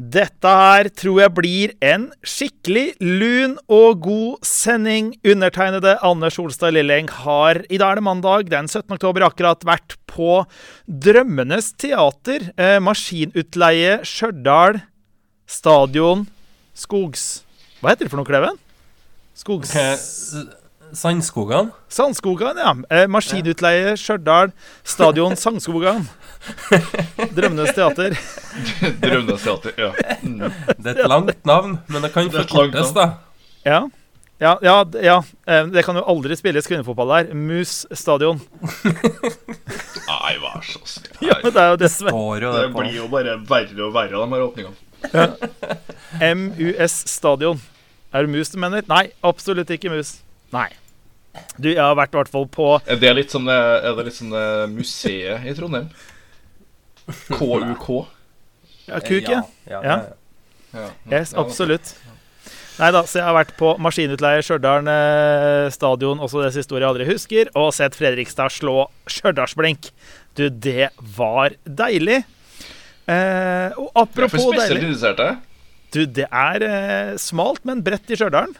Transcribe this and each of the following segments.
Dette her tror jeg blir en skikkelig lun og god sending. Undertegnede Anders Olstad Lilleng har i dag er det mandag den 17. oktober akkurat vært på Drømmenes teater. Eh, maskinutleie Stjørdal stadion Skogs... Hva heter det for noe, Kleven? Skogs... Sandskogan? Sandskogan, ja. Eh, maskinutleie Stjørdal stadion Sandskogan. Drømmenes teater. Drømmenes teater, ja. Mm. Det er et langt navn, men det kan forkortes, da. Ja. Ja, ja, ja. Eh, Det kan jo aldri spilles kvinnefotball der. Mus stadion. Nei, vær så snill. Ja, men det er jo det som er Står jo Det det på. blir jo bare verre og verre, de her åpningene. MUS stadion. Er det mus du mener? Nei, absolutt ikke mus. Nei. Du, jeg har vært i hvert fall på Er det litt som det, er det litt som det museet i Trondheim? KUK? ja, Kuk, ja. Ja, Ja. ja. Yes, absolutt. Nei da, så jeg har vært på maskinutleie Stjørdal eh, stadion, også det siste ordet jeg aldri husker, og sett Fredrikstad slå Stjørdalsblink. Du, det var deilig. Eh, og apropos deilig. Du, det er eh, smalt, men bredt i Stjørdal.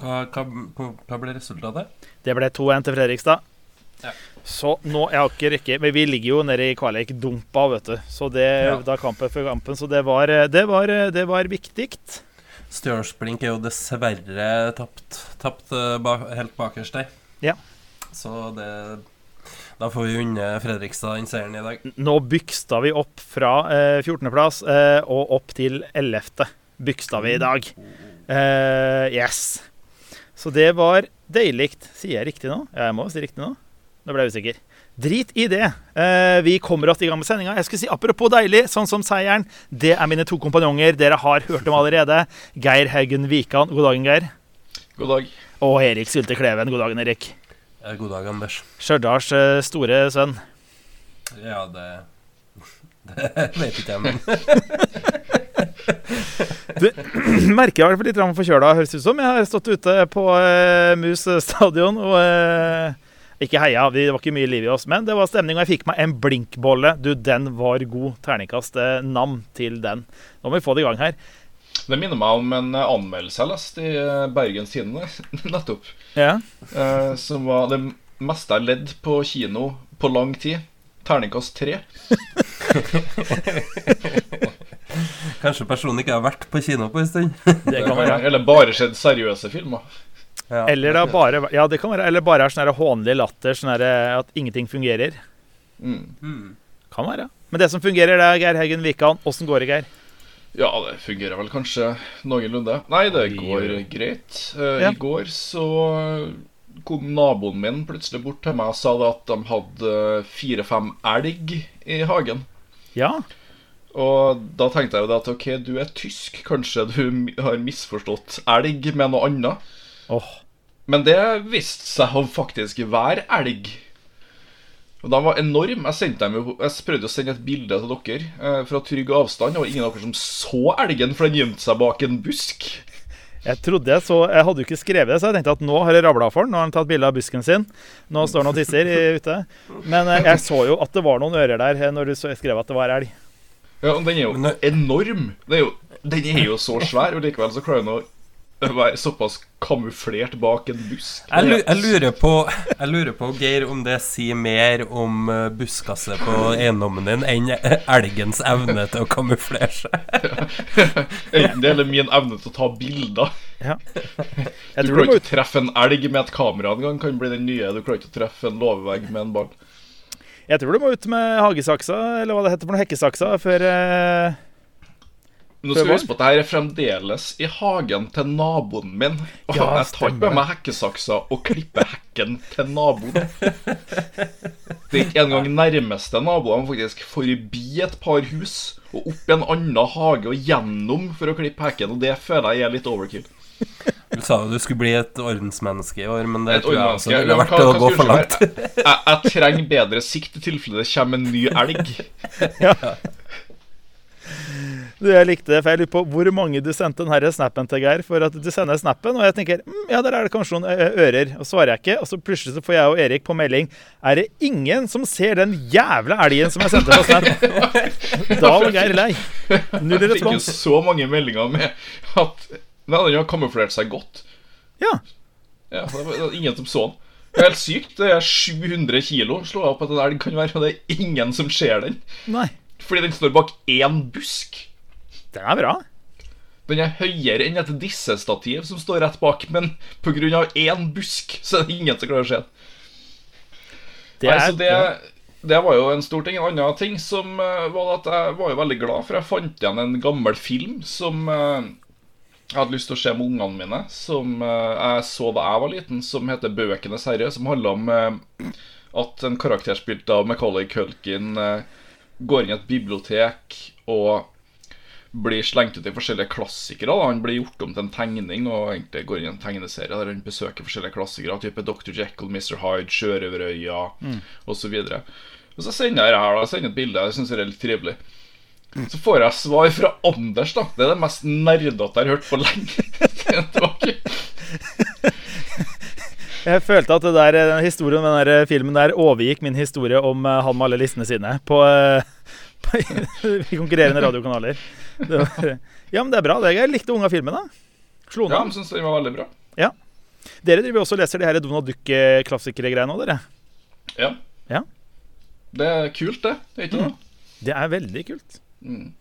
Hva, hva, hva ble resultatet? Det ble 2-1 til Fredrikstad. Ja. Så nå Jeg har ikke rekke Men vi ligger jo nede i kvalikdumpa, vet du. Så det Ja. da kampen for kampen. Så det var eh, Det var, det var viktig. Stjørdalsblink er jo dessverre tapt, tapt eh, helt bakerst der. Ja. Så det Da får vi unne Fredrikstad den seieren i dag. Nå byksta vi opp fra eh, 14.-plass eh, og opp til 11. Byksta vi i dag. Eh, yes. Så det var deilig. Sier jeg riktig nå? Ja, jeg må si riktig nå. Nå ble jeg usikker. Drit i det. Eh, vi kommer oss i gang med sendinga. Jeg skulle si apropos deilig, sånn som seieren. Det er mine to kompanjonger. Dere har hørt dem allerede. Geir Haugen Wikan. God dagen, Geir. God dag. Og Erik Sylte Kleven. God dagen, Erik. God dag, Anders. Stjørdals eh, store sønn. Ja, det Det vet ikke jeg, men Merker jeg fall litt forkjøla, høres ut som. Jeg har stått ute på eh, Mus stadion og eh, ikke heia, det var ikke mye liv i oss, men det var stemning, og jeg fikk meg en blinkbolle. Du, den var god. Terningkast eh, nam til den. Nå må vi få det i gang her. Det minner meg om en eh, anmeldelse jeg leste i eh, Bergens Tidende nettopp. Ja. Eh, som var det meste jeg ledd på kino på lang tid. Terningkast tre. kanskje personen ikke har vært på kino på en stund. Det kan være. Eller bare sett seriøse filmer. Ja. Eller det bare Ja, det kan være. Eller bare er sånn hånlig latter, sånn eh, at ingenting fungerer. Mm. Mm. Kan være. Men det som fungerer, det er Geir Heggen Wikan. Åssen går det, Geir? Ja, det fungerer vel kanskje noenlunde. Nei, det går greit. Uh, Ja. I går så kom naboen min plutselig bort til meg og sa det at de hadde fire-fem elg i hagen. Ja. Og da tenkte jeg jo det at ok, du er tysk, kanskje du har misforstått elg med noe annet. Oh. Men det viste seg å faktisk være elg. Og De var enorme. Jeg jo Jeg prøvde å sende et bilde til dere eh, fra trygg avstand. Det var ingen av dere som så elgen, for den gjemte seg bak en busk. Jeg trodde jeg så Jeg hadde jo ikke skrevet det, så jeg tenkte at nå har jeg rabla for den. Nå har han tatt bilde av busken sin. Nå står han og tisser ute. Men eh, jeg så jo at det var noen ører der eh, når du skrev at det var elg. Ja, og Den er jo Men enorm. Den er jo, den er jo så svær, og likevel så klarer den å være såpass kamuflert bak en busk. Jeg, lu jeg, lurer på, jeg lurer på, Geir, om det sier mer om eh, buskaset på eiendommen din enn elgens evne til å kamuflere seg. Enten det eller min evne til å ta bilder. Ja. Du Jeg tror klarer ikke å treffe en elg med et kamera en gang. Kan bli den nye. Du klarer ikke å treffe en låvevegg med en ball. Jeg tror du må ut med hagesaksa, eller hva det heter for noe, hekkesaksa, før eh, Nå skal vi huske på at jeg er fremdeles i hagen til naboen min. Og Ja, jeg tar ikke med meg hekkesaksa og klipper hekken til naboen. Det er ikke engang nærmeste nabo. Han faktisk forbi et par hus og opp i en annen hage og gjennom for å klippe hekken. Og det føler jeg er litt overkill. Sa jo du skulle bli et ordensmenneske i år, men det Et tror jeg også ville vært å gå for langt. Jeg, jeg trenger bedre sikt i tilfelle det kommer en ny elg. Du, jeg likte det, for jeg lurer på hvor mange du sendte den her snappen til, Geir. For at du sender snappen, og jeg tenker mm, ja, der er det kanskje noen ører. Og svarer jeg ikke, og så plutselig så får jeg og Erik på melding Er det ingen som ser den jævla elgen som jeg sendte på snap? Da var Geir lei. Null Jeg fikk jo så mange meldinger med at Nei, den har kamuflert seg godt. Ja. Ja, det var, det var ingen som så den. Det er helt sykt. Det er 700 kilo slår jeg opp at der. Den kan være, og det er ingen som ser den. Nei. Fordi den står bak én busk. Den er bra. Den er høyere enn et disse-stativ som står rett bak, men pga. én busk så er det ingen som klarer å se den. Det er, altså, det, det var jo en stor ting. En annen ting som eh, var at jeg var jo veldig glad, for jeg fant igjen en gammel film som eh, jeg hadde lyst til å se med ungene mine, som eh, jeg så da jeg var liten, som heter 'Bøkenes herre', som handler om eh, at en karakter spilt av Macaulay Culkin eh, går inn i et bibliotek og blir slengt ut i forskjellige klassikere. Da. Han blir gjort om til en tegning og egentlig går inn i en tegneserie der han besøker forskjellige klassikere, type Dr. Jekyll, Mr. Hyde, Sjørøverøya Mm. osv. Og så sender jeg her da, jeg sender et bilde. Jeg syns det er litt trivelig. Så får jeg svar fra Anders. da Det er det mest nerdete jeg har hørt på lenge. Jeg følte at det der, den historien om den der eh, filmen der overgikk min historie om eh, han med alle listene sine på, eh, på konkurrerende radiokanaler. Var, ja, men det er bra. det Jeg likte unga filmen, da. Slo den Ja, jeg syns den var veldig bra. Dere driver også og leser de her Donald Duck-klassikere-greiene òg, dere. Ja. Ja. Det er kult, det. Det er ikke det? Det er veldig kult. Mm.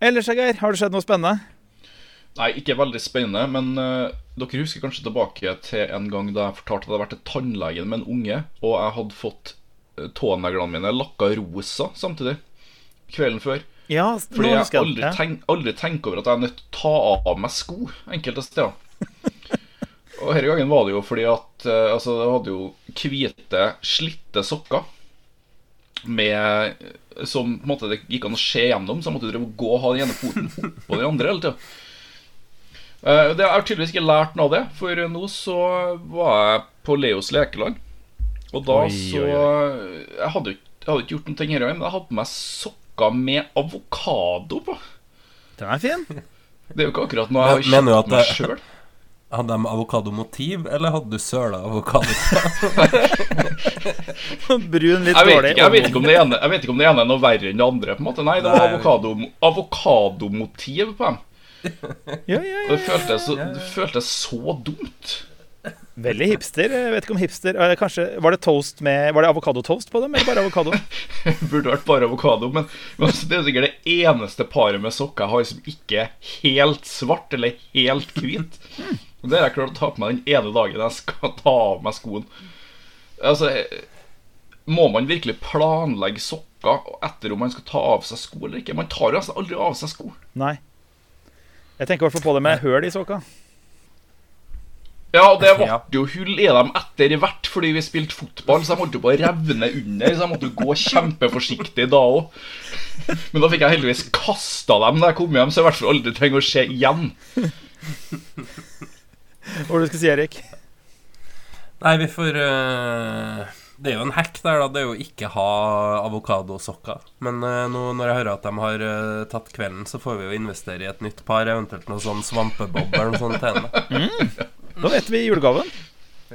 Ellers, Geir, har det skjedd noe spennende? Nei, ikke veldig spennende, men uh, dere husker kanskje tilbake til en gang da jeg fortalte at jeg hadde vært til tannlegen med en unge, og jeg hadde fått uh, tåneglene mine lakka rosa samtidig. Kvelden før. Ja, Fordi jeg aldri, ja. tenk, aldri tenker over at jeg er nødt til å ta av meg sko enkelte steder. og denne gangen var det jo fordi at uh, Altså, jeg hadde jo hvite, slitte sokker med Som på en måte det gikk an å se gjennom, så jeg måtte drive gå og ha den ene foten oppå den andre hele tida. Uh, det- Jeg har tydeligvis ikke lært noe av det, for nå så var jeg på Leos lekelag. Og da Oi, så oi, Jeg hadde jo jeg hadde ikke gjort noen ting her, men jeg hadde på meg sokker med avokado på. Den er fin. Det er jo ikke akkurat noe jeg har kjøpt meg det- sjøl. Hadde de avokadomotiv, eller hadde du søla avokado? Brun, litt Jeg vet, dårlig. ikke, jeg, vet ikke om det ene, jeg vet ikke om det ene er noe verre enn det andre. på en måte Nei, det var avokado, avokadomotiv på dem. Ja, ja, Og ja. det føltes så, det føltes så dumt. Veldig hipster. Jeg vet ikke om hipster eh, Kanskje, Var det toast med Var det avokadotoast på dem, eller bare avokado? Burde vært bare avokado. Men, men altså, det er sikkert det eneste paret med sokker jeg har som ikke er helt svart eller helt hvit. Og det har jeg klart å ta på meg den ene dagen jeg skal ta av meg skoen. Altså Må man virkelig planlegge sokker etter om man skal ta av seg sko eller ikke? Man tar jo nesten aldri av seg sko. Nei. Jeg tenker i hvert fall på det med høl i sokka. Ja, og det ble jo hull i dem etter hvert fordi vi spilte fotball, så jeg holdt jo på å revne under. Så jeg måtte jo gå kjempeforsiktig da òg. Men da fikk jeg heldigvis kasta dem da jeg kom hjem, så jeg i hvert fall aldri trenger å se igjen. Hva var det du skulle si, Erik? Nei, vi får uh, Det er jo en hack der, da. Det er jo ikke ha avokadosokker. Men uh, nå når jeg hører at de har uh, tatt kvelden, så får vi jo investere i et nytt par. Eventuelt noe sånn svampebob eller noe sånt til henne. Nå vet vi julegaven.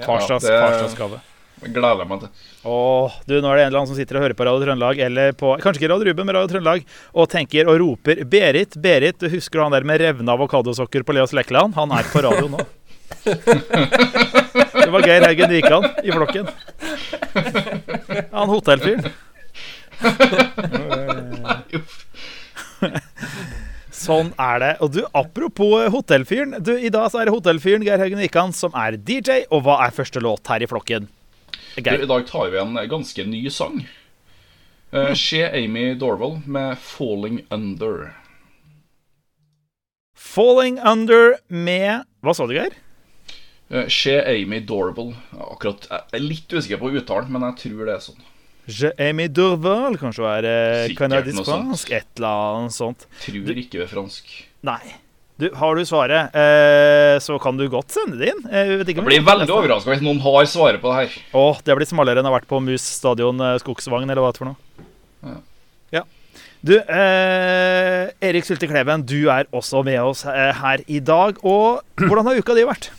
Farsdags, det- farsdagsgave. Gleder meg til. Åh, du, nå er det en eller annen som sitter og hører på Radio Trøndelag, eller på Kanskje ikke Radio Ruben, men Radio Trøndelag, og tenker og roper 'Berit, Berit', du husker han der med revne avokadosokker på Leos Lekkeland? Han er på radio nå. Det var Geir Haugen Wikan i flokken. Han hotellfyren. Sånn er det. Og du, apropos hotellfyren. Du, I dag så er det hotellfyren Geir Haugen Wikan som er DJ. Og hva er første låt her i flokken? Du, I dag tar vi en ganske ny sang. Uh, She Amy Dorval med 'Falling Under'. Falling Under med Hva sa du, Geir? Uh, She Amy Dorval. Akkurat, Jeg er litt usikker på uttalen, men jeg tror det er sånn. Je Amy Dorval, kanskje hun er eh, canadisk-fransk? Et eller annet sånt. Tror ikke det er fransk. Nei. Du, har du svaret, eh, så kan du godt sende det inn. Eh, om- Jeg blir veldig overraska hvis noen har svaret på det her. Åh, det blitt smalere enn det har vært på Mus stadion eh, Skogsvagn, eller hva det er for noe. Ja. Ja. Du, eh, Erik Sulte Kleven, du er også med oss eh, her i dag. Og hvordan har uka di vært?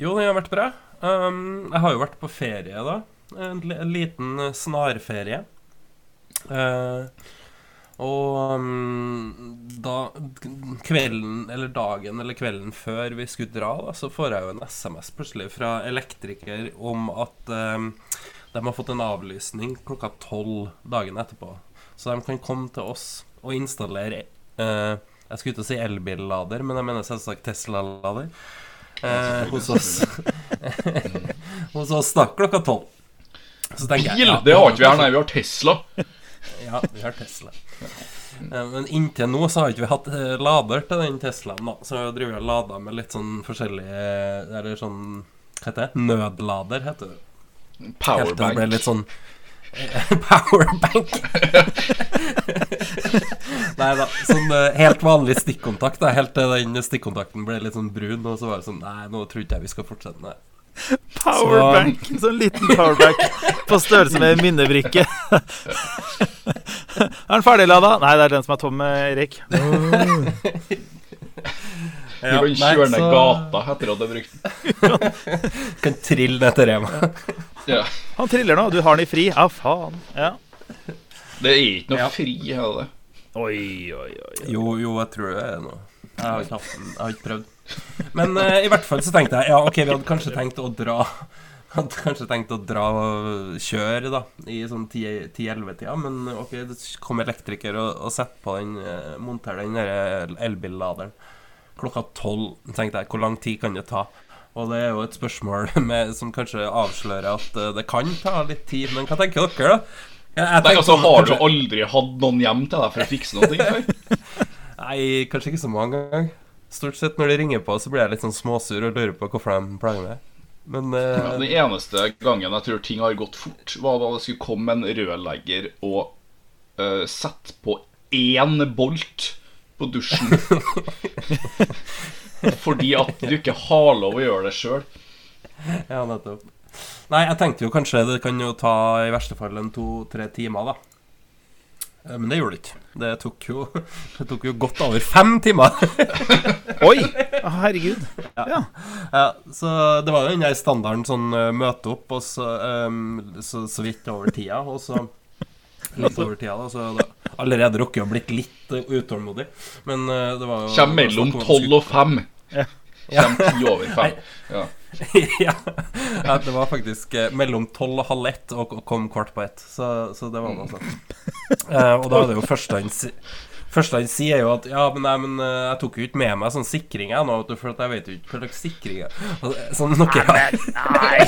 Jo, den har vært bra. Um, jeg har jo vært på ferie, da. En, liten snarferie. Uh, og um, da kvelden, eller dagen eller kvelden før vi skulle dra, da, så får jeg jo en SMS plutselig fra elektriker om at um, de har fått en avlysning klokka tolv dagen etterpå. Så de kan komme til oss og installere uh, Jeg skulle ikke si elbillader, men jeg mener selvsagt Tesla-lader. Eh, hos oss Hos oss da, klokka tolv. Så Bil! ja, Det har ikke vi her, nei. Vi har Tesla. ja, vi har Tesla. Eh, Men inntil nå så har ikke vi hatt eh, lader til den Teslaen. da Så jeg driver og lader med litt sånn forskjellige Eller sånn Hva heter det? Nødlader, heter det. Helt til det ble litt sånn Powerbank. Nei da. Sånn eh, helt vanlig stikkontakt. Da, helt til den stikkontakten ble litt sånn brun, og så var det sånn Nei, nå tror ikke jeg vi skal fortsette. Nei. Powerbank. Sånn liten powerbank på størrelse med en minnebrikke. er den ferdiglada? Nei, det er den som er tom, eh, Erik. Du kan kjøre ned gata etter at du har brukt den. Kan trille ned til Rema. Ja. Han triller nå. Du har den i fri. Ja, faen. Ja. Det er ikke noe Ja. fri, er det? Oi, oi, oi. Jo, jo, jeg tror det er noe. Jeg har ikke, jeg har ikke prøvd. Men uh, i hvert fall så tenkte jeg Ja, OK, vi hadde kanskje tenkt å dra Hadde kanskje tenkt å dra og kjøre da i sånn 10-11-tida, men OK, det kom elektriker og, og sette på den eh, Montere den elbilladeren klokka tolv. Tenkte jeg, hvor lang tid kan det ta? Og det er jo et spørsmål med, som kanskje avslører at eh, det kan ta litt tid. Men hva tenker dere, da? Nei, altså sånn, Har du aldri hatt noen hjem til deg for å fikse noe før? Nei, kanskje ikke så mange ganger. Stort sett når de ringer på, så blir jeg litt sånn småsur og lurer på hvorfor de plager meg. Men uh... Ja, Den eneste gangen jeg tror ting har gått fort, var da det skulle komme en rørlegger og uh, sette på én bolt på dusjen. Fordi at du ikke har lov å gjøre det sjøl. ja, nettopp. Nei, jeg tenkte jo kanskje det kan jo ta i verste fall en to-tre timer, da. Eh, Men det gjorde det ikke. Det tok jo, det tok jo godt over fem timer. Oi! Herregud. Ja. Ja, så det var jo den der standarden sånn eh, møte opp, og så, um, så, så vidt over tida, og så Litt over tida, da. Så da, allerede rukket å blitt litt eh, utålmodig. Men uh, det var jo Kjem mellom tolv og fem. Ja. Kjem ti over fem. Ja. ja, ja, det var faktisk eh, mellom tolv og halv ett og, kom kvart på ett. Så, så det var noe sånt. Eh, og da er det jo første han Første han sier, er jo at Ja, men, nei, men eh, jeg tok jo ikke med meg sånn sikring, jeg nå, du, for at jeg vet jo ikke hva slags sikring jeg Sånn noe Nei,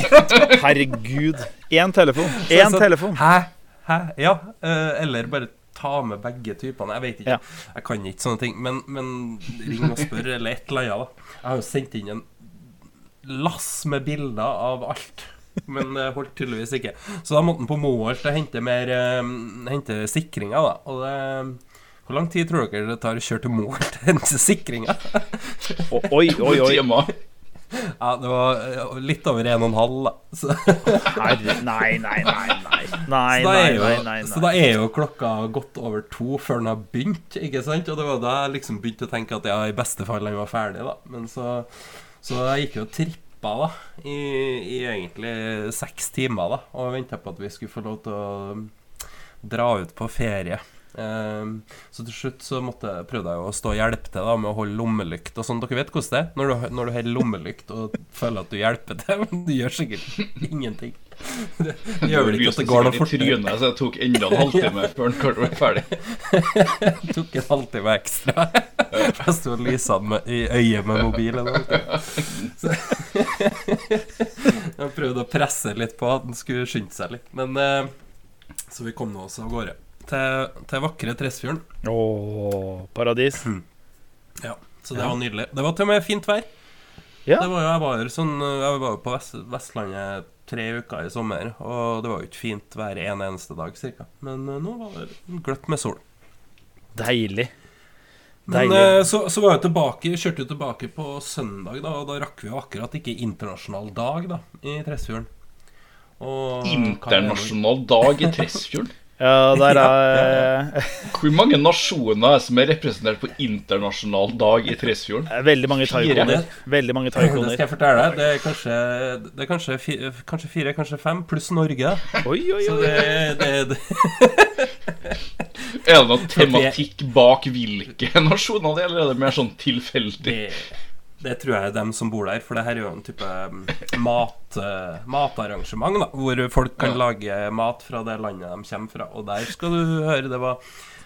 herregud. Én telefon. Én telefon. Hæ? Hæ? Ja. eh, eller bare ta med begge typene. Jeg vet ikke. Ja. Jeg kan ikke sånne ting. Men, men ring og spør, eller et eller annet. da. Jeg har jo sendt inn en lass med bilder av alt. Men det holdt tydeligvis ikke. Så da måtte han på Moholt og hente mer eh, Hente sikringer, da. Og det Hvor lang tid tror dere det tar å kjøre til Moholt og hente sikringer? Oi, Oi, oi, oi. Ja, det var eh, litt over en og en halv, da. Så, Herre, nei, nei, nei, nei. Nei, så, da nei, jo, nei, nei, så da er jo klokka godt over to før den har begynt, ikke sant? Og det var da jeg liksom begynte å tenke at ja, i beste fall den var ferdig, da. Men så, så jeg gikk jo og trippa, da, i, i egentlig seks timer, da, og venta på at vi skulle få lov til å dra ut på ferie. Ehm, så til slutt så måtte, prøvde jeg å stå og hjelpe til da med å holde lommelykt og sånn. Dere vet hvordan det er når du, når du holder lommelykt og føler at du hjelper til, men du gjør sikkert ingenting. Det gjør vel ikke at det går noe fortere. trynet, så jeg tok enda en halvtime før den var ferdig. jeg tok en halvtime ekstra. Jeg sto og lysa i øyet med mobilen. Så Jeg prøvde å presse litt på at den skulle skynde seg litt. Men eh, Så vi kom nå oss av gårde. Til, til vakre Tresfjorden. Å, paradis. Ja, så det var nydelig. Det var til og med fint vær. Ja. Det var jo, jeg var jo sånn Jeg var jo på Vest, Vestlandet tre uker i sommer, og det var jo ikke fint vær en eneste dag, cirka. Men eh, nå var det gløtt med sol. Deilig. Men Deilig. eh, så, så var jeg tilbake, kjørte jo tilbake på søndag, da, og da rakk vi jo akkurat ikke internasjonal dag da, i Tresfjorden. Og er? Internasjonal dag i Tresfjorden. Ja, der er Hvor mange nasjoner er som er representert på internasjonal dag i Tresfjorden? eh, veldig mange taikoner. Veldig mange Det skal jeg fortelle deg. Det er kanskje, det er kanskje, fire, kanskje fire, kanskje fem, pluss Norge. Oi, oi, Så oi. det, det, det Er det noen tematikk bak hvilke nasjoner det gjelder, eller er det mer sånn tilfeldig? Det, det tror jeg er dem som bor der, for det her er jo en type mm, mat, eh, matarrangement, da, hvor folk kan lage mat fra det landet de kommer fra. Og der skal du høre det var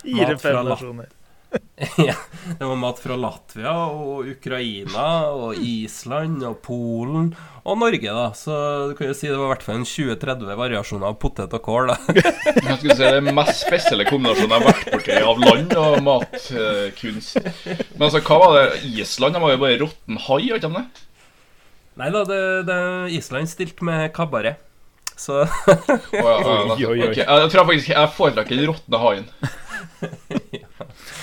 mat fra fem La- nasjoner. ja, Det var mat fra Latvia og Ukraina og Island og Polen og Norge, da. Så du kan jo si det var i hvert fall en 20-30 variasjoner av potet og kål, da. Jeg skulle si Det mest spesielle kombinasjonen jeg har vært borti av land og matkunst. Men altså, hva var det? Island de var jo bare råtten hai, ikke sant? det? Nei da, det, det Island stilte med kabaret. Så oh, ja, ja, oi. Jeg tror faktisk jeg foretrekker den råtne haien.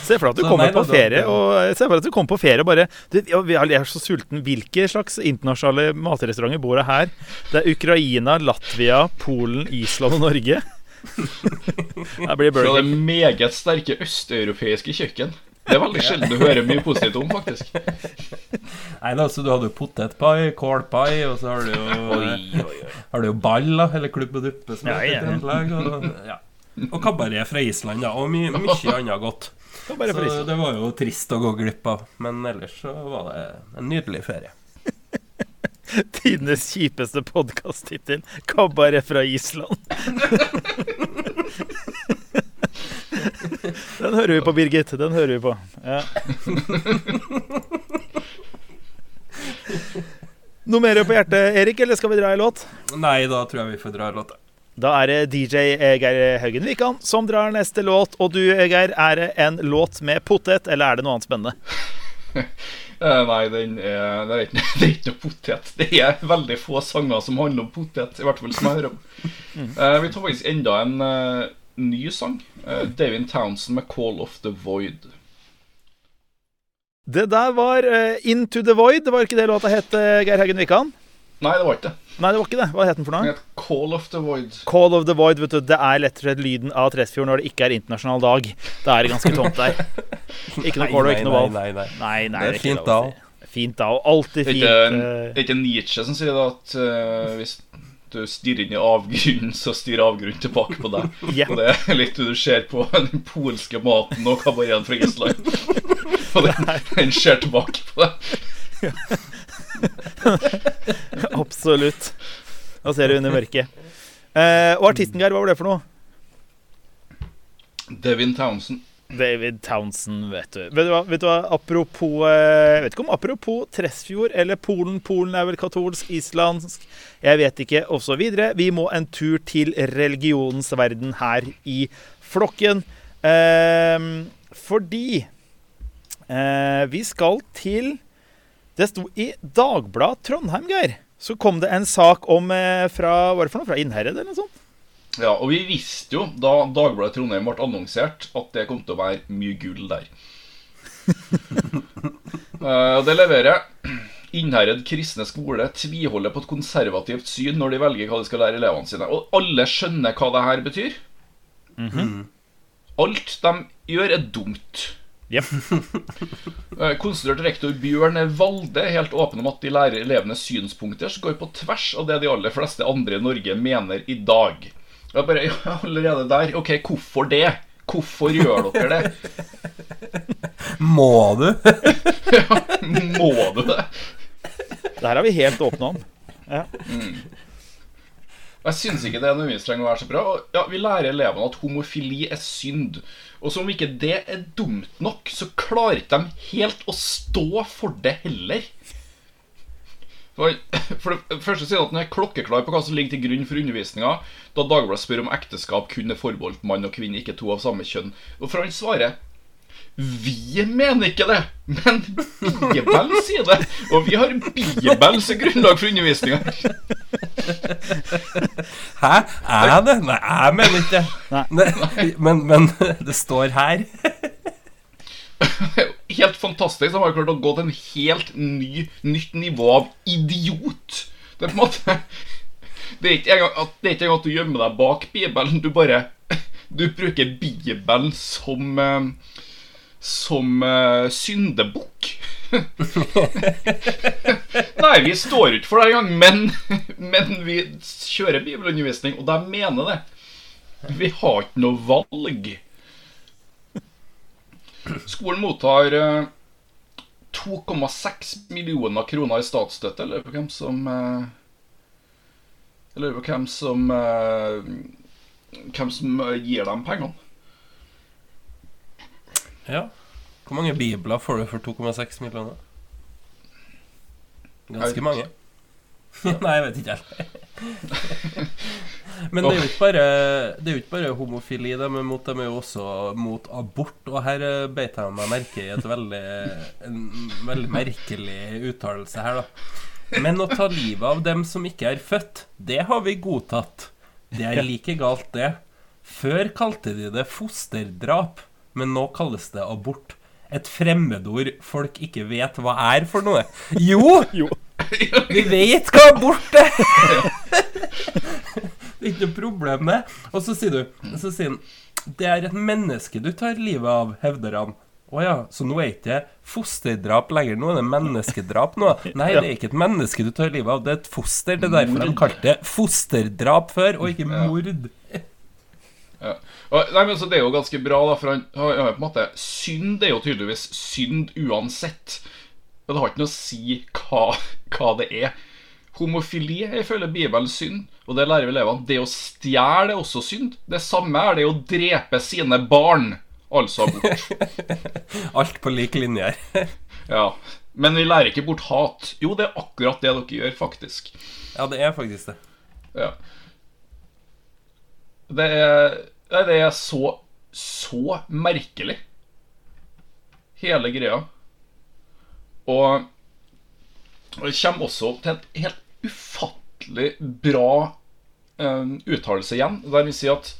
Se for deg at du Så kommer nei, på da- ferie og Se for deg at du kommer på ferie og bare du, ja, vi er- Jeg er så sulten. Hvilke slags internasjonale matrestauranter bor det her? Det er Ukraina, Latvia, Polen, Island og Norge. Det blir Fra burger. det meget sterke østeuropeiske kjøkken. Det er veldig sjelden du hører mye positivt om, faktisk. Nei da, så du hadde jo potetpai, kålpai, og så har du jo Har du jo ball, da, eller klubb og duppe, som Ja, ja. Og, ja. og kabaret fra Island, da, og mye, mye annet godt. Så det var jo trist å gå glipp av, men ellers så var det en nydelig ferie. Tidenes kjipeste podkast-tittel. 'Kabaret fra Island'. Den hører vi på, Birgit. Den hører vi på. Ja. Noe mer på hjertet, Erik, eller skal vi dra i låt? Nei, da tror jeg vi får dra låta. Da er det DJ Geir Haugen Wikan som drar neste låt. Og du, Geir, er det en låt med potet, eller er det noe annet spennende? Eh, nei, den er, det, er ikke, det er ikke noe potet. Det er veldig få sanger som handler om potet, i hvert fall som jeg hører om. uh, vi tar faktisk enda en uh, ny sang. Uh, Davin Townsend med 'Call of the Void'. Det der var eh, Into the Void. Det var ikke det låta het, eh, Geir Haugen Wikan? Nei, det var ikke det. Nei, det var ikke det. Hva het den for noe? 'Call of the Void'. Call of the Void, vet du, det er lett og slett lyden av Tresfjord når det ikke er internasjonal dag. Da er det ganske tomt der. Ikke noe Call og ikke noe valg. Nei, nei, nei. Nei, nei, Det er ikke fint da si. Fint da, og alltid er fint. eh, det er ikke Nietzsche som sier det at uh, hvis du stirrer inn i avgrunnen, så stirrer avgrunnen tilbake på deg. Ja. Og det er litt det du ser på den polske maten og kabareten fra Island. Og den, den ser tilbake på deg. Absolutt. Da ser du under mørket. Eh, og artisten, Geir, hva var det for noe? Devin Townsend. David Townsend, vet du. Vet du hva? Vet du hva? Apropos eh, Jeg vet ikke om apropos Tresfjord eller Polen. Polen er vel katolsk, islandsk Jeg vet ikke, osv. Vi må en tur til religionens verden her i flokken. Eh, fordi eh, vi skal til Det sto i Dagbladet Trondheim, Geir. Så kom det en sak om eh, fra var det for noe? Fra Innherred, eller noe sånt? Ja, og vi visste jo da Dagbladet Trondheim ble annonsert, at det kom til å være mye gull der. Og det leverer. Innherred kristne skole tviholder på et konservativt syn når de velger hva de skal lære elevene sine. Og alle skjønner hva det her betyr. Alt de gjør, er dumt. Yep. Eh, Konstituert rektor Bjørn Valde er helt åpen om at de lærer elevenes synspunkter som går på tvers av det de aller fleste andre i Norge mener i dag. Jeg bare, ja, allerede der, ok, hvorfor det? Hvorfor gjør dere det? Må du? ja, Må du det? Det her er vi helt åpne om. Ja. Jeg syns ikke det nødvendigvis trenger å være så bra. Ja, Vi lærer elevene at homofili er synd. Og som om ikke det er dumt nok, så klarer ikke de helt å stå for det heller. For for det første sier han at han er klokkeklar på hva som ligger til grunn for undervisninga, da Dagbladet spør om ekteskap kun er forbeholdt mann og kvinne, ikke to av samme kjønn. Og for han svarer vi mener ikke det, men Bibelen sier det. Og vi har Bibelen som grunnlag for undervisninga. Hæ? Er jeg det? Nei, jeg mener ikke det. Nei. Men, men det står her. helt fantastisk. De har klart å gå til en helt ny, nytt nivå av idiot. Det er på en måte Det er ikke engang at, det er ikke engang at du gjemmer deg bak Bibelen. Du bare du bruker Bibelen som eh, Som uh, syndebukk. Nei, vi står ikke for det engang, men, men vi kjører bibelundervisning, og de mener det. Vi har ikke noe valg. Skolen mottar eh, 2,6 millioner kroner i statsstøtte. Jeg lurer på hvem som eh, Jeg lurer på hvem som eh, Hvem som eh, gir dem pengene. Ja. Hvor mange bibler får du for 2,6 millioner? Ganske mange. Nei, jeg vet ikke helt. Men det er jo ikke bare, det er jo ikke bare homofili de er mot, de er jo også mot abort. Og her eh, beit jeg meg merke i et veldig, en veldig merkelig uttalelse her, da. Men å ta livet av dem som ikke er født, det har vi godtatt. Det er like galt, det. Før kalte de det fosterdrap, men nå kalles det abort. Et fremmedord folk ikke vet hva er for noe. Jo! Jo. Vi vet hva abort er! det er ikke noe problem, det. Og så sier du Så sier han Det er et menneske du tar livet av, hevder han. Å ja, så nå er ikke fosterdrap lenger. Nå er det menneskedrap nå. Nei, det er ikke et menneske du tar livet av, det er et foster. Det er derfor de kalte det fosterdrap før, og ikke mord. Ja. Nei, men så Det er jo ganske bra, da, for han har har på en måte Synd er jo tydeligvis synd uansett. Og det har ikke noe å si hva, hva det er. Homofili er ifølge Bibelen synd, og det lærer vi elevene. Det å stjele er også synd. Det samme er det å drepe sine barn. Altså abort. Alt på lik linje her. Ja. Men vi lærer ikke bort hat. Jo, det er akkurat det dere gjør, faktisk. Ja, det er faktisk det. Ja. Det er, det er så så merkelig, hele greia. Og det kommer også til en helt ufattelig bra eh, uttalelse igjen, der vi sier at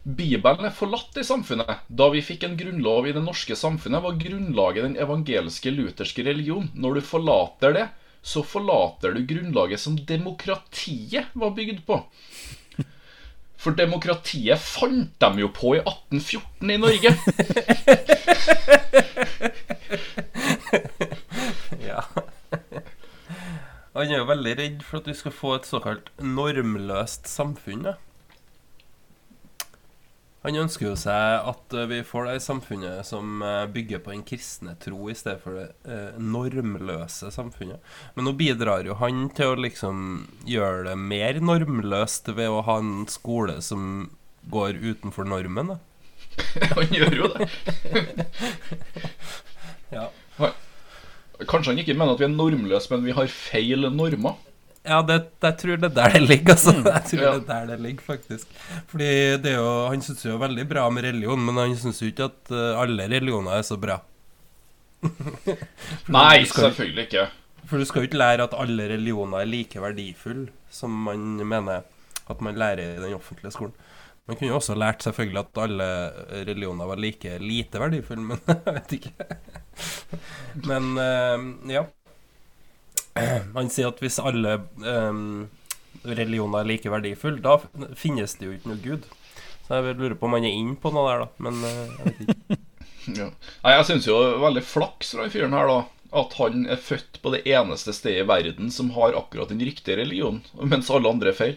Bibelen er forlatt i samfunnet. Da vi fikk en grunnlov i det norske samfunnet, var grunnlaget den evangeliske lutherske religion. Når du forlater det, så forlater du grunnlaget som demokratiet var bygd på. For demokratiet fant de jo på i 1814 i Norge. Ja. Han er jo veldig redd for at vi skal få et såkalt normløst samfunn. Da. Han ønsker jo seg at eh, vi får det i samfunnet som eh, bygger på en kristne tro i stedet for det eh, normløse samfunnet. Men nå bidrar jo han til å liksom gjøre det mer normløst ved å ha en skole som går utenfor normen. Da. Han gjør jo det. Ja. Kanskje han ikke mener at vi er normløse, men vi har feil normer. Ja, det, jeg tror det er der det ligger, altså. Jeg tror ja. det er der det ligger, faktisk. Fordi det er jo Han syns jo veldig bra med religion, men han syns jo ikke at eh, alle religioner er så bra. Nei, skal- selvfølgelig ikke. For du skal jo ikke lære at alle religioner er like verdifulle som man mener at man lærer i den offentlige skolen. Man kunne jo også lært selvfølgelig at alle religioner var like lite verdifulle, men jeg vet ikke. Men eh, ja. Han sier at hvis alle um, religioner er like verdifulle, da finnes det jo ikke noe Gud. Så jeg lurer på om han er inne på noe der, da. Men eh, jeg vet ikke. Ja. Nei, Jeg syns jo veldig flaks fra den fyren her, da. At han er født på det eneste stedet i verden som har akkurat den riktige religionen, mens alle andre er feil.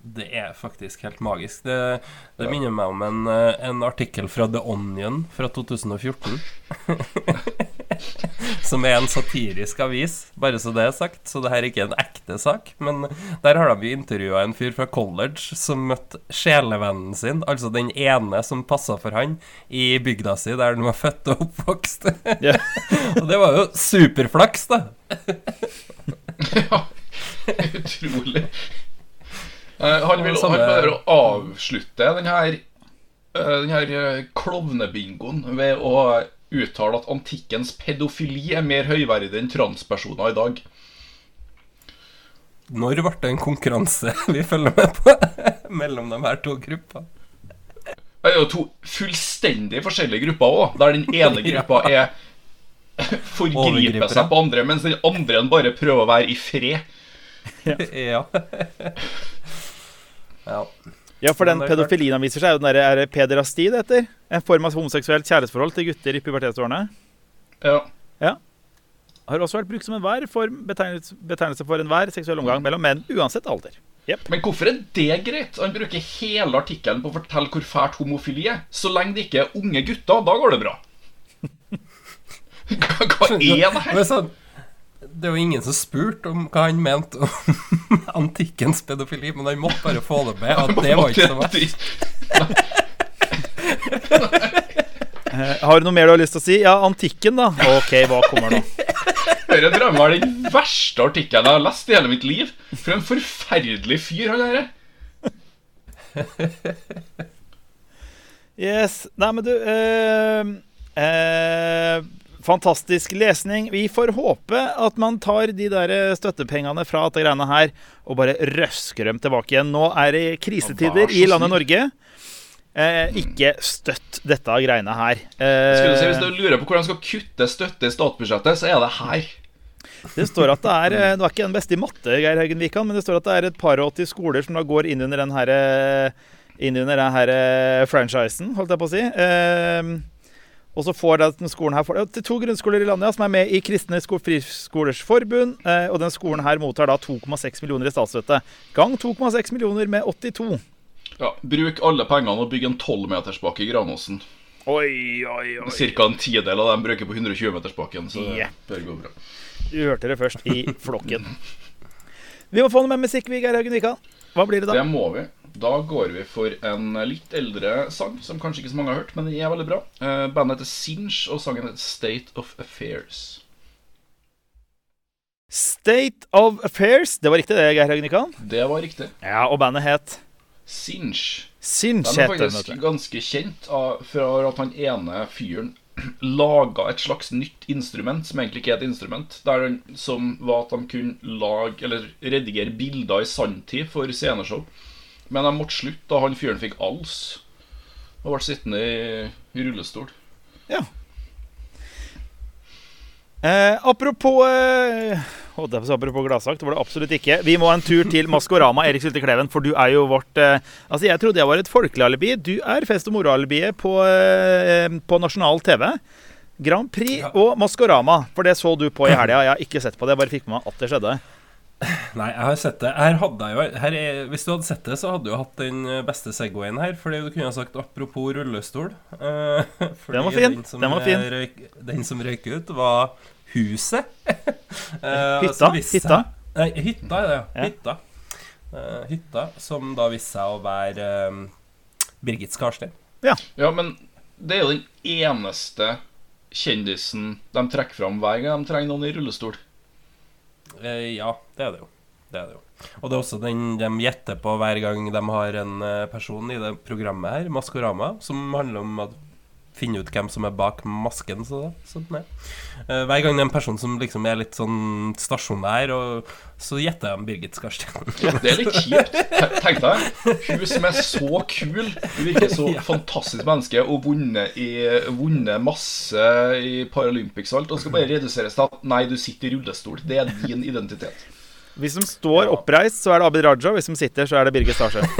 Det er faktisk helt magisk. Det, det minner meg om en, eh, en artikkel fra The Onion fra 2014. Som er en satirisk avis, bare så det er sagt. Så det her er ikke en ekte sak. Men der har de intervjua en fyr fra college som møtte sjelevennen sin, altså den ene som passa for han, i bygda si der han var født og oppvokst. Yeah. og det var jo superflaks, da. Ja, utrolig. Eh, han vil, bare han vil avslutte den her, eh, den her eh, klovnebingoen ved å uttale at antikkens pedofili er mer høyverdig enn transpersoner i dag. Når ble det en konkurranse vi følger med på mellom de her to gruppene? Det er jo to fullstendig forskjellige grupper òg, der den ene gruppa er Overgripere. seg på andre, mens den andre bare prøver å være i fred. Ja. ja. Ja, for den pedofilien han viser seg, er jo den der, er pederasti det heter? En form av homoseksuelt kjærlighetsforhold til gutter i pubertetsårene. Ja. ja. Har også vært brukt som enhver form, betegnelse, betegnelse for enhver seksuell omgang mellom menn, uansett alder. Men hvorfor er det greit? Han bruker hele artikkelen på å fortelle hvor fælt homofili er. Så lenge det ikke er unge gutter, da går det bra. Hva, hva er det her? Men sånn, det er jo ingen som spurte om hva han mente om antikkens pedofili, men han måtte bare få det med. At det var ikke så verst. Eh, har du noe mer du har lyst til å si? Ja, antikken, da. OK, hva kommer nå? Dette jeg var den verste artikkelen jeg har lest i hele mitt liv. For en forferdelig fyr han er. Yes. Nei, men du eh, eh, Fantastisk lesning. Vi får håpe at man tar de der støttepengene fra dette greiene her og bare røsker dem tilbake igjen. Nå er det krisetider i landet. Norge. Eh, ikke støtt dette greiene her. Skulle si, Hvis Eh, du lurer på hvordan du skal kutte støtte i statsbudsjettet, så er det her. det står at det er Du Nå er ikke den beste i matte, Geir Haugen Wikan, men det står at det er et par og åtti skoler som da går inn under den her eh, Inn under den her eh, franchisen, holdt jeg på å si. Eh, og så får den skolen her er to grunnskoler i landet ja, som er med i Kristne Friskolers Forbund. Eh, og den skolen her mottar da 2,6 millioner i statsstøtte. Gang 2,6 millioner med 82. Ja, Bruk alle pengene og bygg en 12-metersbakke i Granåsen. Oi, oi, oi. Cirka en tidel av dem bruker på 120-metersbakken, så det bør gå bra. Du hørte det først i flokken. Vi må få noe med musikk, Vigar Geir Haugen Wikan. Hva blir det da? Det må vi. Da går vi for en litt eldre sang, som kanskje ikke så mange har hørt, men den er veldig bra. Eh, bandet heter Sinch, og sangen heter State of Affairs. State of Affairs. Det var riktig, det, Geir Høgnikan? Det var riktig. Ja, og bandet het Sinch. Sinch. heter Den den, faktisk det. ganske kjent av, for at han ene fyren laga et slags nytt instrument, som egentlig ikke er et instrument. Der han, som var at de kunne lage, eller redigere bilder i sanntid for sceneshow. Men de måtte slutte da han fyren fikk als og ble sittende i, i rullestol. Ja. Eh, apropos eh, på apropos gladsak, det var det absolutt ikke. Vi må ha en tur til Maskorama, Erik Sylte Kleven, for du er jo vårt eh, Altså, jeg trodde jeg var et folkelig alibi. Du er fest- og moro-alibiet på, eh, på nasjonal TV. Grand Prix Ja. og Maskorama, for det så du på i helga. Jeg har ikke sett på det, jeg bare fikk med meg at det skjedde. Nei, jeg har sett det. Her hadde jeg jo her er, Hvis du hadde sett det, så hadde du hatt den eh, beste Segwayen her. Fordi du kunne ha sagt apropos rullestol. Uh, fordi Den var fin. som, Den var fin. Røyk, den som røyk ut, var huset. uh, Hytta? som Hytta? Nei, hytta er det, ja. Ja. Hytta. Uh, hytta, som da viste seg å være eh, Birgit Skarstein. Ja, men det er jo den eneste kjendisen de trekker fram hver gang de trenger noen i rullestol. Eh, ja, det er det jo. Det er det jo. Og det er også den de gjetter på hver gang de har en eh, person i det programmet her, Maskorama, som handler om å finne ut hvem som er bak masken. Så, sånn. Eh, hver gang det er en person som liksom er litt sånn stasjonær, og så gjetter jeg om Birgit Skarstein. Det er litt kjipt. Tenk deg, hun som er så kul, hun virker så Ja. fantastisk menneske og vunnet, i, vunnet masse i Paralympics og alt, og skal bare reduseres til at nei, du sitter i rullestol. Det er din identitet. Hvis de står Ja. oppreist, så er det Abid Raja. Hvis de sitter, så er det Birgit Starsjø.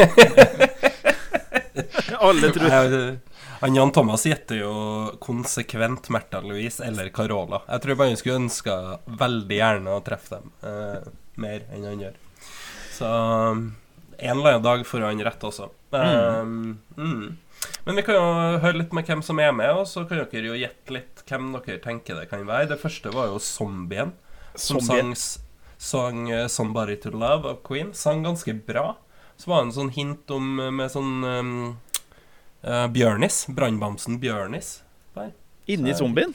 Alle tror Han Jan Thomas gjetter jo konsekvent Märtha Louise eller Carola. Jeg tror bare han skulle ønska veldig gjerne å treffe dem eh, mer enn han gjør. Så um, en eller annen dag får han rett også. Um, mm. Men vi kan jo høre litt med hvem som er med, og så kan dere jo gjette litt hvem dere tenker det kan være. Det første var jo Zombien, som Zombien. sang, sang eh, 'Somebody to Love' av Queen. Sang ganske bra. Så var det en sånn hint om eh, med sånn um, eh, Bjørnis. Brannbamsen Bjørnis. Der. inni zombien.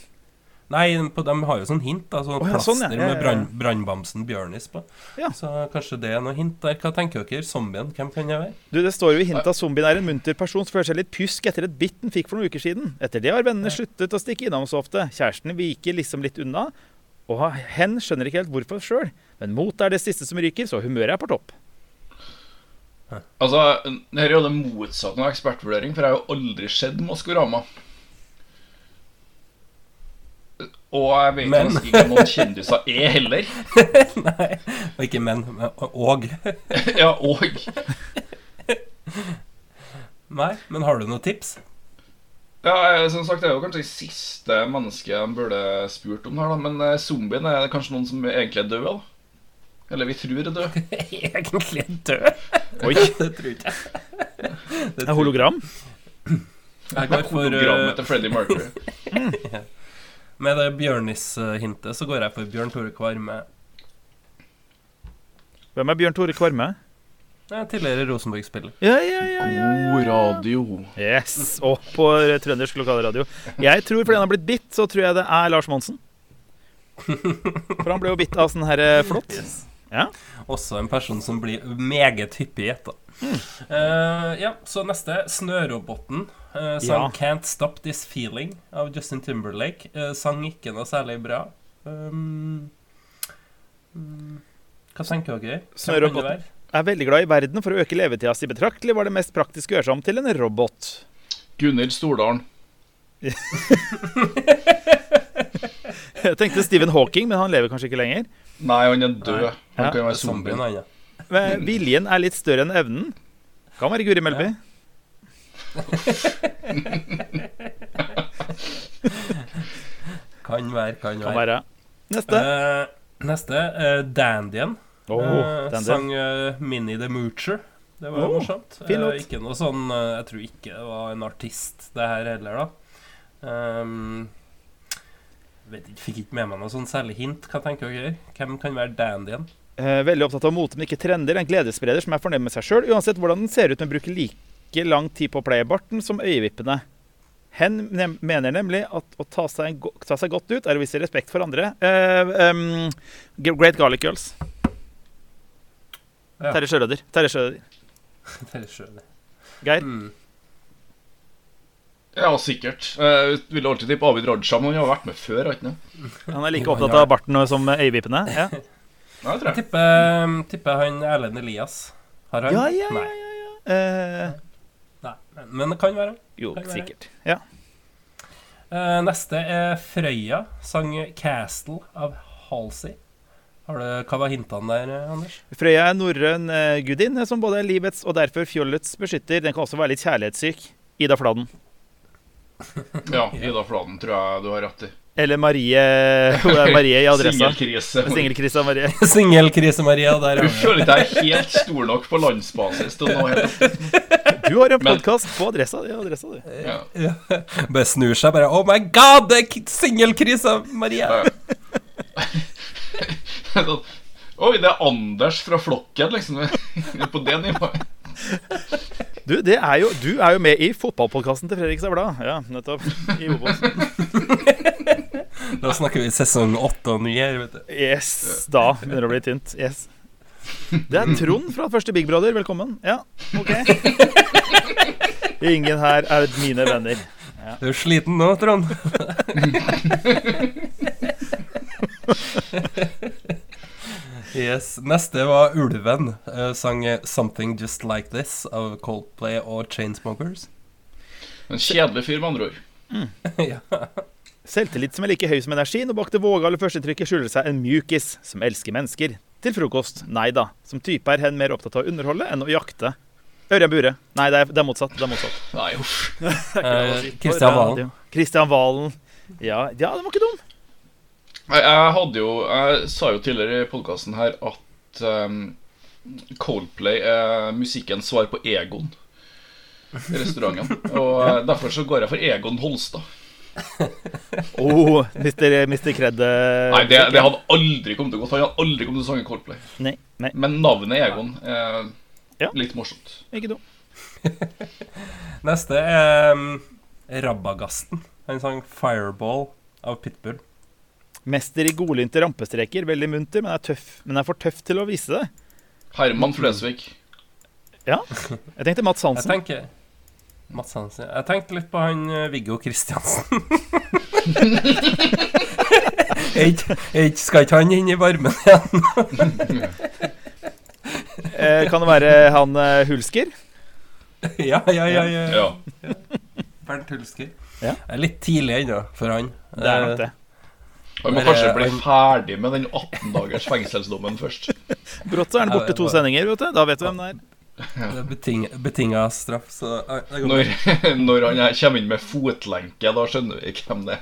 Nei, på, de har jo sånn hint. da Sånn Å ja, plaster sånn, ja. Ja, med brannbamsen Bjørnis på. Ja. Så kanskje det er noe hint der. Hva tenker dere? Zombien, hvem kan det være? Du, Det står jo i hintet at zombien er en munter person som føler seg litt pjusk etter et bitt den fikk for noen uker siden. Etter det har vennene sluttet å stikke innom så ofte. Kjæresten viker liksom litt unna. Og hen skjønner ikke helt hvorfor sjøl. Men mot er det siste som ryker, så humøret er på topp. Altså, Her er jo det motsatte av ekspertvurdering, for jeg har jo aldri sett Maskorama. Og jeg vet Men- nesten ikke om noen kjendiser er heller. Nei, Og ikke menn, men og. Ja, og Nei, men har du noen tips? Ja, som sagt, Det er jo kanskje det siste mennesket de burde spurt om her, da. Men eh, zombien er kanskje noen som egentlig er død, da? Eller vi tror er død. Egentlig død? Oi. det tror ikke jeg. Det Det er hologram. Jeg går for Hologrammet eh, til Freddie Mercury. Med det Bjørnis-hintet så går jeg for Bjørn Tore Kvarme. Hvem er Bjørn Tore Kvarme? Er tidligere Rosenborg-spiller. Ja, ja, ja, ja. God radio. Yes, Og på trøndersk lokalradio. Jeg tror fordi han har blitt bitt, så tror jeg det er Lars Monsen. For han ble jo bitt av sånn her flått. flått. Ja. Også en person som blir meget hyppig gjetta. Eh, ja, så neste. Snøroboten. Uh, sang Ja. 'Can't Stop This Feeling' av Justin Timberlake. Uh, sang ikke noe særlig bra. Um, mm, hva tenker dere? Snøroboten. Er veldig glad i verden. For å øke levetida si betraktelig var det mest praktisk å gjøre seg om til en robot. Gunhild Stordalen. Jeg tenkte Stephen Hawking, men han lever kanskje ikke lenger. Nei, han er død. Nei. Han Ja. kan være Zombien, zombien. ja. Men Viljen er litt større enn evnen. Kan være Guri Melby. Kan være, kan Kan være. være. Neste. Uh, neste. Uh, Dandien. Oh, uh, den sang uh, Minnie the Moocher. Det var jo Oh, morsomt. ikke noe sånn Jeg tror ikke det var en artist, det her heller, da. Um, vet ikke, Fikk ikke med meg noe sånn særlig hint. Hva tenker dere? Hvem kan være dandyen? Eh, veldig opptatt av mote, men ikke trender. En gledesspreder som er fornøyd med seg sjøl, uansett hvordan den ser ut, men bruker like lang tid på å pleie barten som øyevippene. Hen mener nemlig at å ta seg, ta seg godt ut er å vise respekt for andre. Eh, um, Great Garlic Girls. Ja. Terje Sjørøder. Terje Sjørøder. Er. Geir. Mm. Ja, sikkert. Jeg ville alltid tippe Abid Raja, men han har vært med før. ikke han? Han er like opptatt av barten som øyevippene. Ja. Nei, tror Jeg jeg. tipper, tipper han Erlend Elias. Har han? Ja, ja, ja, Nei. Uh... Nei. Men det kan være jo, Kan være. sikkert. Ja. Uh, neste er Frøya. Sang 'Castle' av Halsey. Har du, hva var hintene der, eh, Anders? Frøya er norrøn eh, gudinne som både er livets og derfor fjollets beskytter. Den kan også være litt kjærlighetssyk. Ida Fladen. Ja, Ida Fladen tror jeg du har rett i. Eller Marie Hun er Marie i adressa. Singelkrise. Singelkrise, Marie Singelkrise Marie, Der Du føler ikke jeg er helt stor nok på landsbasis til å nå helt Du har en podkast på adressa di. Adressa du. ja. Ja. Bare snur seg bare Oh my god, det er k- singelkrisa-Maria! Sånn, Oi, det er Anders fra flokken, liksom. På det nivået. Du, det er jo, du er jo med i fotballpodkasten til Fredrikstad Blad. Ja, nettopp. I Obos. Da snakker vi sesong åtte og nye, vet du. Yes, da begynner det å bli tynt. Yes. Det er Trond fra første Big Brother. Velkommen. Ja, OK. Ingen her er mine venner. Du er sliten nå, Trond? yes. Neste var Ulven. Uh, sang 'Something Just Like This' av Coldplay og Chainsmokers. En kjedelig fyr, med andre ord. ja. Selvtillit som er like høy som energien, og bak det vågale førsteinntrykket skjuler seg en mjukis som elsker mennesker. Til frokost, nei da. Som type er hen mer opptatt av å underholde enn å jakte. Ørjan Bure. Nei, det er, det er motsatt. Det er motsatt. Nei, uff. Eh, Kristian Valen. Kristian Valen. Ja, ja, den var ikke dum. Jeg, jeg hadde jo Jeg sa jo tidligere i podkasten her at um, Coldplay er musikkens svar på Egon. i Restauranten. Og eh, derfor så går jeg for Egon Holstad. Oh, Mr. Mr. Kred. Nei, det, det hadde aldri kommet til å gå. Han hadde aldri kommet til å sange Coldplay. Nei, nei, Men navnet Egon er Ja. litt morsomt. ikke dum. Neste er um, Rabagasten. Han sang 'Fireball' av Pitbull. Mester i godlynte rampestreker. Veldig munter, men er, tøff, men er for tøff til å vise det. Herman Flesvig. Ja. Jeg tenkte Mats Jeg Hansen. tenker Mats Hansen. Jeg tenkte litt på han eh, Viggo Kristiansen. Skal ikke han inn i varmen igjen? Eh, kan det være han eh, Hulsker? ja, ja, ja. ja. Ja. Bernt Hulsker. Ja. Er litt tidlig ennå for han. Det er nok det. Han må kanskje bli ferdig med den 18 dagers fengselsdommen først. Brått så er han borte to sendinger, vet du. Da vet du hvem det er. Det er beting, betinga straff, så Når, når han kommer inn med fotlenke, da skjønner vi hvem det er.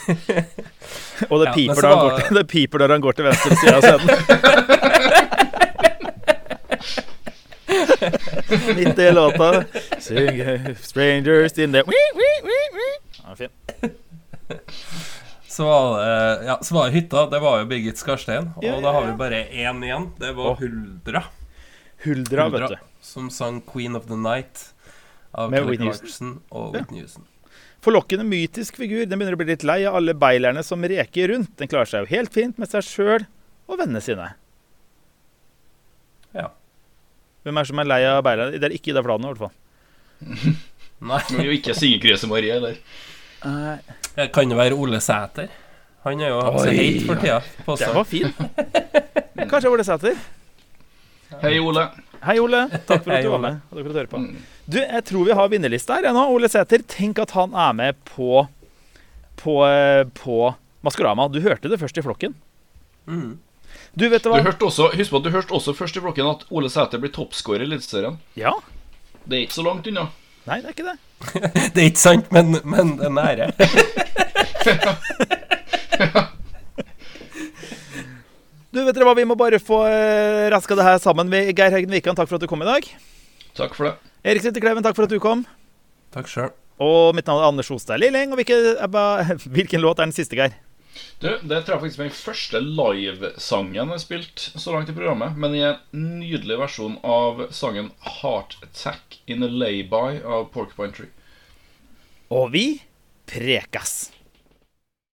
Og det piper, ja, var- går til, det piper når han går til venstre side av scenen. Midt i låta. Sing, eh, strangers in the. Ja, fin. Så var det Ja, så var det hytta. Det var jo Birgit Skarstein. Og Ja, ja, da har vi bare én igjen. Det var Åh. Huldra. Huldra, vet du. Som sang 'Queen of the Night' av Med Kelly Clarkson og Ja. Whitney Houston. Forlokkende mytisk figur. Den begynner å bli litt lei av alle beilerne som reker rundt. Den klarer seg jo helt fint med seg sjøl og vennene sine. Ja. Hvem er det som er lei av beilerne? Det er ikke Ida Fladen, i hvert fall. Nei, Men jo ikke Syngekrøse Marie, eller? det kan jo være Ole Sæter. Han er jo så heit for tida. Den var fin. Kanskje Ole Sæter. Hei, Ole. Hei, Ole. Takk for at du var med. og takk for at du hører på. Mm. Du, jeg tror vi har vinnerliste her ennå. Ole Sæter, tenk at han er med på på, eh, på Maskorama. Du hørte det først i flokken. Mm. Du, vet du Du hva? hørte også, husk på at du hørte også først i flokken at Ole Sæter blir toppskårer i Eliteserien. Ja? Det er ikke så langt unna. Nei, det er ikke det. Det er ikke sant, men, men det er nære. Du, vet dere hva? Vi må bare få uh, raska det her sammen. Geir Haugen Wikan, takk for at du kom i dag. Takk for det. Erik Sittekleven, takk for at du kom. Takk sjøl. Og mitt navn er Anders Hostad Lilling. Og hvilke, eh, hvilken låt er den siste, Geir? Du, Det tror jeg faktisk er den første livesangen jeg har spilt så langt i programmet. Men i en nydelig versjon av sangen 'Heart Attack In A Lay-By' av Porcupine Tree. Og vi prekas.